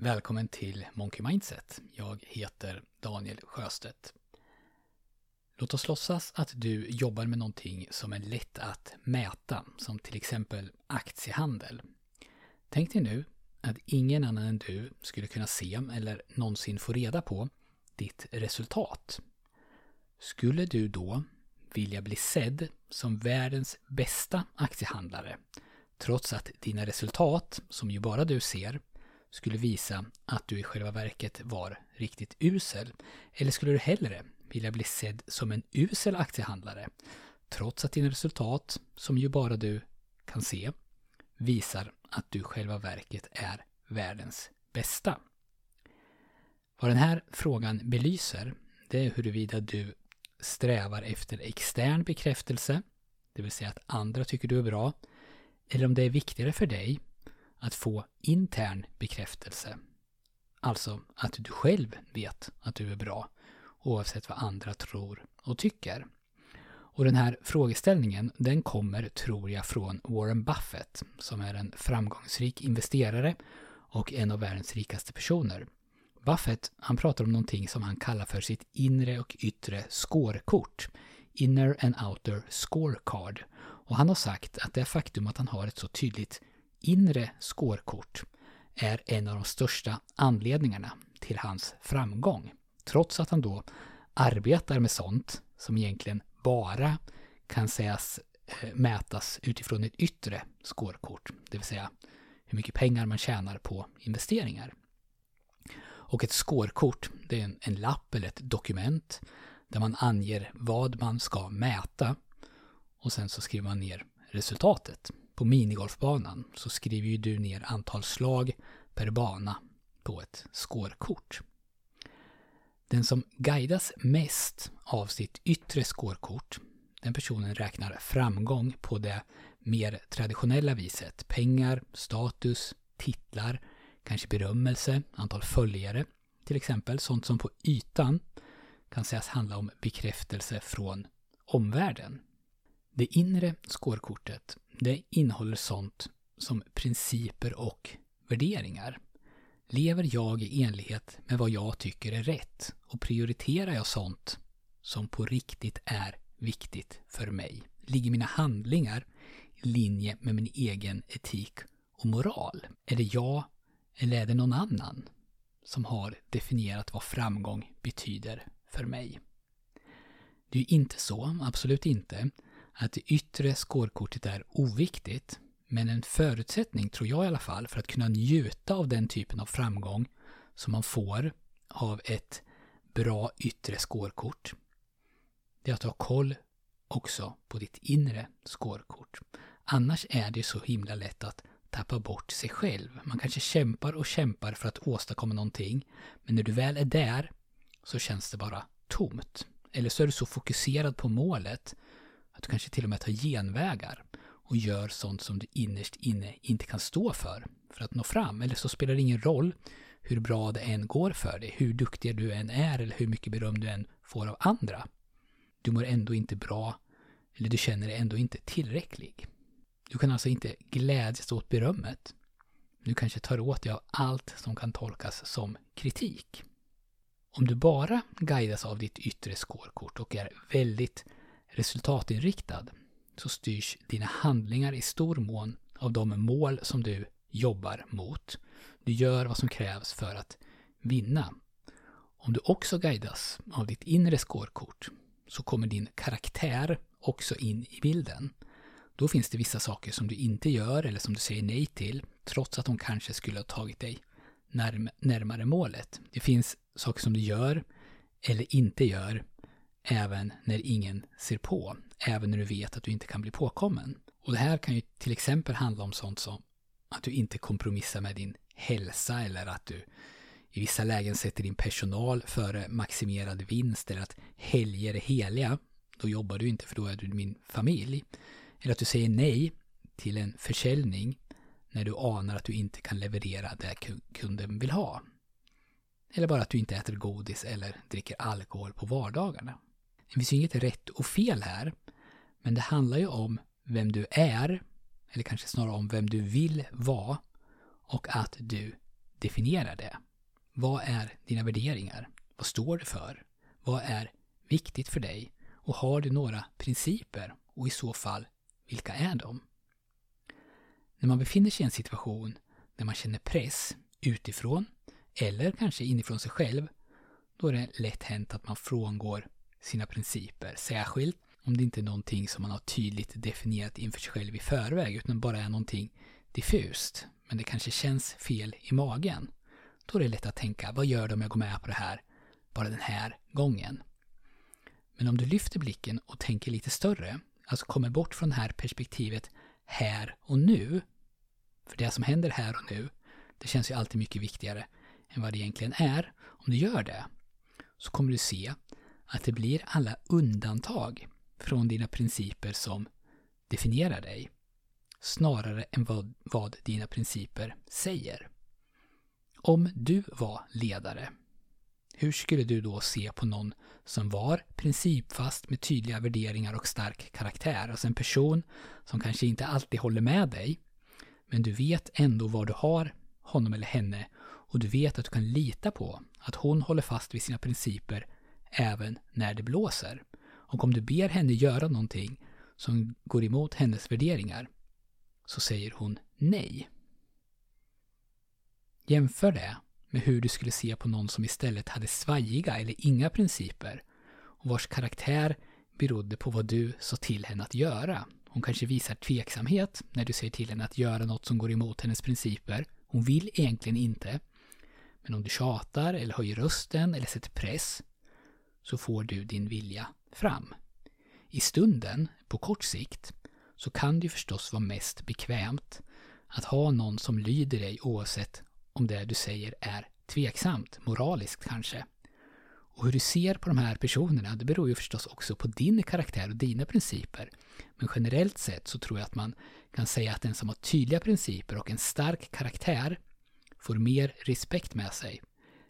Välkommen till Monkey Mindset. Jag heter Daniel Sjöstedt. Låt oss låtsas att du jobbar med någonting som är lätt att mäta, som till exempel aktiehandel. Tänk dig nu att ingen annan än du skulle kunna se eller någonsin få reda på ditt resultat. Skulle du då vilja bli sedd som världens bästa aktiehandlare trots att dina resultat, som ju bara du ser, skulle visa att du i själva verket var riktigt usel? Eller skulle du hellre vilja bli sedd som en usel aktiehandlare trots att dina resultat, som ju bara du kan se, visar att du i själva verket är världens bästa? Vad den här frågan belyser, det är huruvida du strävar efter extern bekräftelse, det vill säga att andra tycker du är bra, eller om det är viktigare för dig att få intern bekräftelse. Alltså att du själv vet att du är bra oavsett vad andra tror och tycker. Och den här frågeställningen den kommer, tror jag, från Warren Buffett som är en framgångsrik investerare och en av världens rikaste personer. Buffett, han pratar om någonting som han kallar för sitt inre och yttre skårkort. Inner and outer scorecard. Och han har sagt att det faktum att han har ett så tydligt inre skårkort är en av de största anledningarna till hans framgång. Trots att han då arbetar med sånt som egentligen bara kan sägas eh, mätas utifrån ett yttre skårkort, det vill säga hur mycket pengar man tjänar på investeringar. Och ett skårkort, det är en, en lapp eller ett dokument där man anger vad man ska mäta och sen så skriver man ner resultatet på minigolfbanan så skriver ju du ner antal slag per bana på ett skårkort. Den som guidas mest av sitt yttre skårkort, den personen räknar framgång på det mer traditionella viset. Pengar, status, titlar, kanske berömmelse, antal följare till exempel. Sånt som på ytan kan sägas handla om bekräftelse från omvärlden. Det inre skårkortet det innehåller sånt som principer och värderingar. Lever jag i enlighet med vad jag tycker är rätt? Och prioriterar jag sånt som på riktigt är viktigt för mig? Ligger mina handlingar i linje med min egen etik och moral? Är det jag eller är det någon annan som har definierat vad framgång betyder för mig? Det är ju inte så, absolut inte, att det yttre skårkortet är oviktigt, men en förutsättning, tror jag i alla fall, för att kunna njuta av den typen av framgång som man får av ett bra yttre skårkort, det är att ha koll också på ditt inre skårkort. Annars är det så himla lätt att tappa bort sig själv. Man kanske kämpar och kämpar för att åstadkomma någonting, men när du väl är där så känns det bara tomt. Eller så är du så fokuserad på målet att du kanske till och med tar genvägar och gör sånt som du innerst inne inte kan stå för, för att nå fram. Eller så spelar det ingen roll hur bra det än går för dig, hur duktig du än är eller hur mycket beröm du än får av andra. Du mår ändå inte bra, eller du känner dig ändå inte tillräcklig. Du kan alltså inte glädjas åt berömmet. Du kanske tar åt dig av allt som kan tolkas som kritik. Om du bara guidas av ditt yttre skårkort och är väldigt resultatinriktad så styrs dina handlingar i stor mån av de mål som du jobbar mot. Du gör vad som krävs för att vinna. Om du också guidas av ditt inre skårkort så kommer din karaktär också in i bilden. Då finns det vissa saker som du inte gör eller som du säger nej till trots att de kanske skulle ha tagit dig närm närmare målet. Det finns saker som du gör eller inte gör även när ingen ser på, även när du vet att du inte kan bli påkommen. Och det här kan ju till exempel handla om sånt som att du inte kompromissar med din hälsa eller att du i vissa lägen sätter din personal före maximerad vinst eller att helger är heliga. Då jobbar du inte för då är du min familj. Eller att du säger nej till en försäljning när du anar att du inte kan leverera det kunden vill ha. Eller bara att du inte äter godis eller dricker alkohol på vardagarna. Det finns ju inget rätt och fel här. Men det handlar ju om vem du är, eller kanske snarare om vem du vill vara och att du definierar det. Vad är dina värderingar? Vad står du för? Vad är viktigt för dig? Och har du några principer? Och i så fall, vilka är de? När man befinner sig i en situation där man känner press utifrån eller kanske inifrån sig själv, då är det lätt hänt att man frångår sina principer. Särskilt om det inte är någonting som man har tydligt definierat inför sig själv i förväg, utan bara är någonting diffust. Men det kanske känns fel i magen. Då är det lätt att tänka, vad gör det om jag går med på det här bara den här gången? Men om du lyfter blicken och tänker lite större, alltså kommer bort från det här perspektivet här och nu. För det som händer här och nu, det känns ju alltid mycket viktigare än vad det egentligen är. Om du gör det, så kommer du se att det blir alla undantag från dina principer som definierar dig. Snarare än vad, vad dina principer säger. Om du var ledare, hur skulle du då se på någon som var principfast med tydliga värderingar och stark karaktär? Alltså en person som kanske inte alltid håller med dig, men du vet ändå var du har honom eller henne och du vet att du kan lita på att hon håller fast vid sina principer även när det blåser. Och om du ber henne göra någonting som går emot hennes värderingar så säger hon nej. Jämför det med hur du skulle se på någon som istället hade svajiga eller inga principer och vars karaktär berodde på vad du sa till henne att göra. Hon kanske visar tveksamhet när du säger till henne att göra något som går emot hennes principer. Hon vill egentligen inte. Men om du tjatar eller höjer rösten eller sätter press så får du din vilja fram. I stunden, på kort sikt, så kan det förstås vara mest bekvämt att ha någon som lyder dig oavsett om det du säger är tveksamt, moraliskt kanske. Och hur du ser på de här personerna, det beror ju förstås också på din karaktär och dina principer. Men generellt sett så tror jag att man kan säga att den som har tydliga principer och en stark karaktär får mer respekt med sig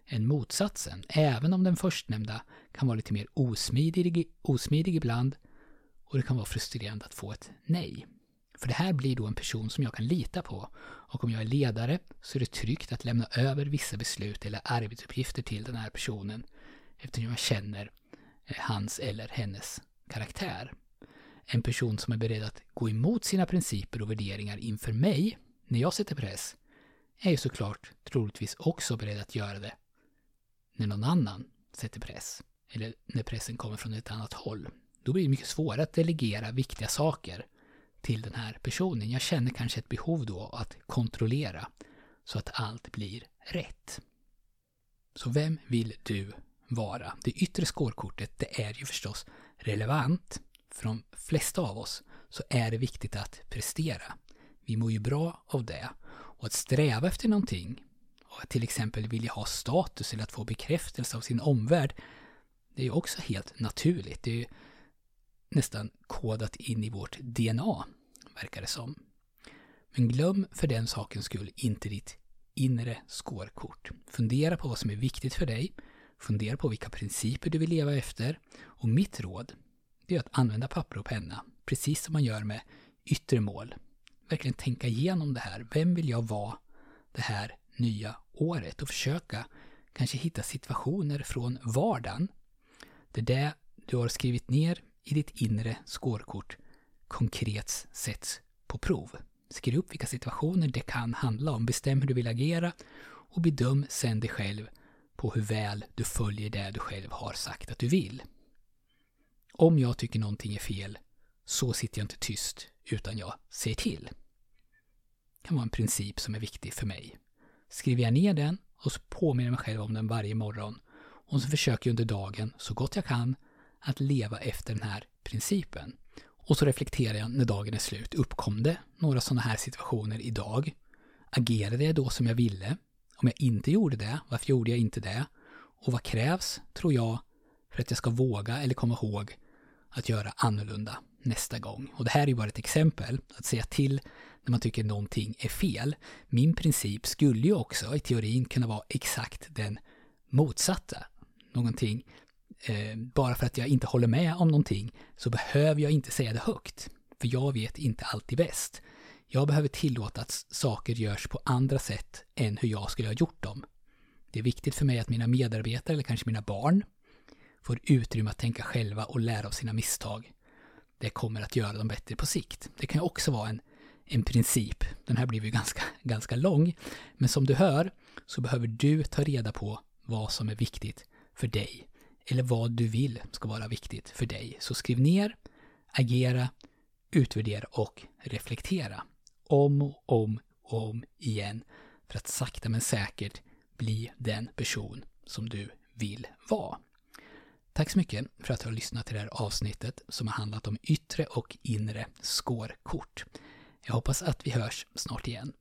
än motsatsen, även om den förstnämnda kan vara lite mer osmidig, osmidig ibland och det kan vara frustrerande att få ett nej. För det här blir då en person som jag kan lita på. Och om jag är ledare så är det tryggt att lämna över vissa beslut eller arbetsuppgifter till den här personen eftersom jag känner eh, hans eller hennes karaktär. En person som är beredd att gå emot sina principer och värderingar inför mig när jag sätter press är ju såklart troligtvis också beredd att göra det när någon annan sätter press. Eller när pressen kommer från ett annat håll. Då blir det mycket svårare att delegera viktiga saker till den här personen. Jag känner kanske ett behov då att kontrollera så att allt blir rätt. Så vem vill du vara? Det yttre skårkortet, det är ju förstås relevant. För de flesta av oss så är det viktigt att prestera. Vi mår ju bra av det. Och att sträva efter någonting till exempel vilja ha status eller att få bekräftelse av sin omvärld det är ju också helt naturligt. Det är ju nästan kodat in i vårt DNA, verkar det som. Men glöm för den sakens skull inte ditt inre skårkort. Fundera på vad som är viktigt för dig. Fundera på vilka principer du vill leva efter. Och mitt råd, det är att använda papper och penna, precis som man gör med yttre mål. Verkligen tänka igenom det här. Vem vill jag vara det här nya året? Och försöka kanske hitta situationer från vardagen där det du har skrivit ner i ditt inre skårkort konkret sätts på prov. Skriv upp vilka situationer det kan handla om, bestäm hur du vill agera och bedöm sen dig själv på hur väl du följer det du själv har sagt att du vill. Om jag tycker någonting är fel så sitter jag inte tyst utan jag säger till. Det kan vara en princip som är viktig för mig. Skriver jag ner den och så påminner jag mig själv om den varje morgon och så försöker jag under dagen så gott jag kan att leva efter den här principen. Och så reflekterar jag när dagen är slut. Uppkom det några sådana här situationer idag? Agerade jag då som jag ville? Om jag inte gjorde det, varför gjorde jag inte det? Och vad krävs, tror jag, för att jag ska våga eller komma ihåg att göra annorlunda nästa gång? Och det här är ju bara ett exempel, att säga till när man tycker någonting är fel. Min princip skulle ju också i teorin kunna vara exakt den motsatta. Någonting eh, bara för att jag inte håller med om någonting så behöver jag inte säga det högt. För jag vet inte alltid bäst. Jag behöver tillåta att saker görs på andra sätt än hur jag skulle ha gjort dem. Det är viktigt för mig att mina medarbetare, eller kanske mina barn, får utrymme att tänka själva och lära av sina misstag. Det kommer att göra dem bättre på sikt. Det kan ju också vara en, en princip. Den här blev ju ganska, ganska lång. Men som du hör så behöver du ta reda på vad som är viktigt för dig. Eller vad du vill ska vara viktigt för dig. Så skriv ner, agera, utvärdera och reflektera. Om och om och om igen. För att sakta men säkert bli den person som du vill vara. Tack så mycket för att du har lyssnat till det här avsnittet som har handlat om yttre och inre skårkort. Jag hoppas att vi hörs snart igen.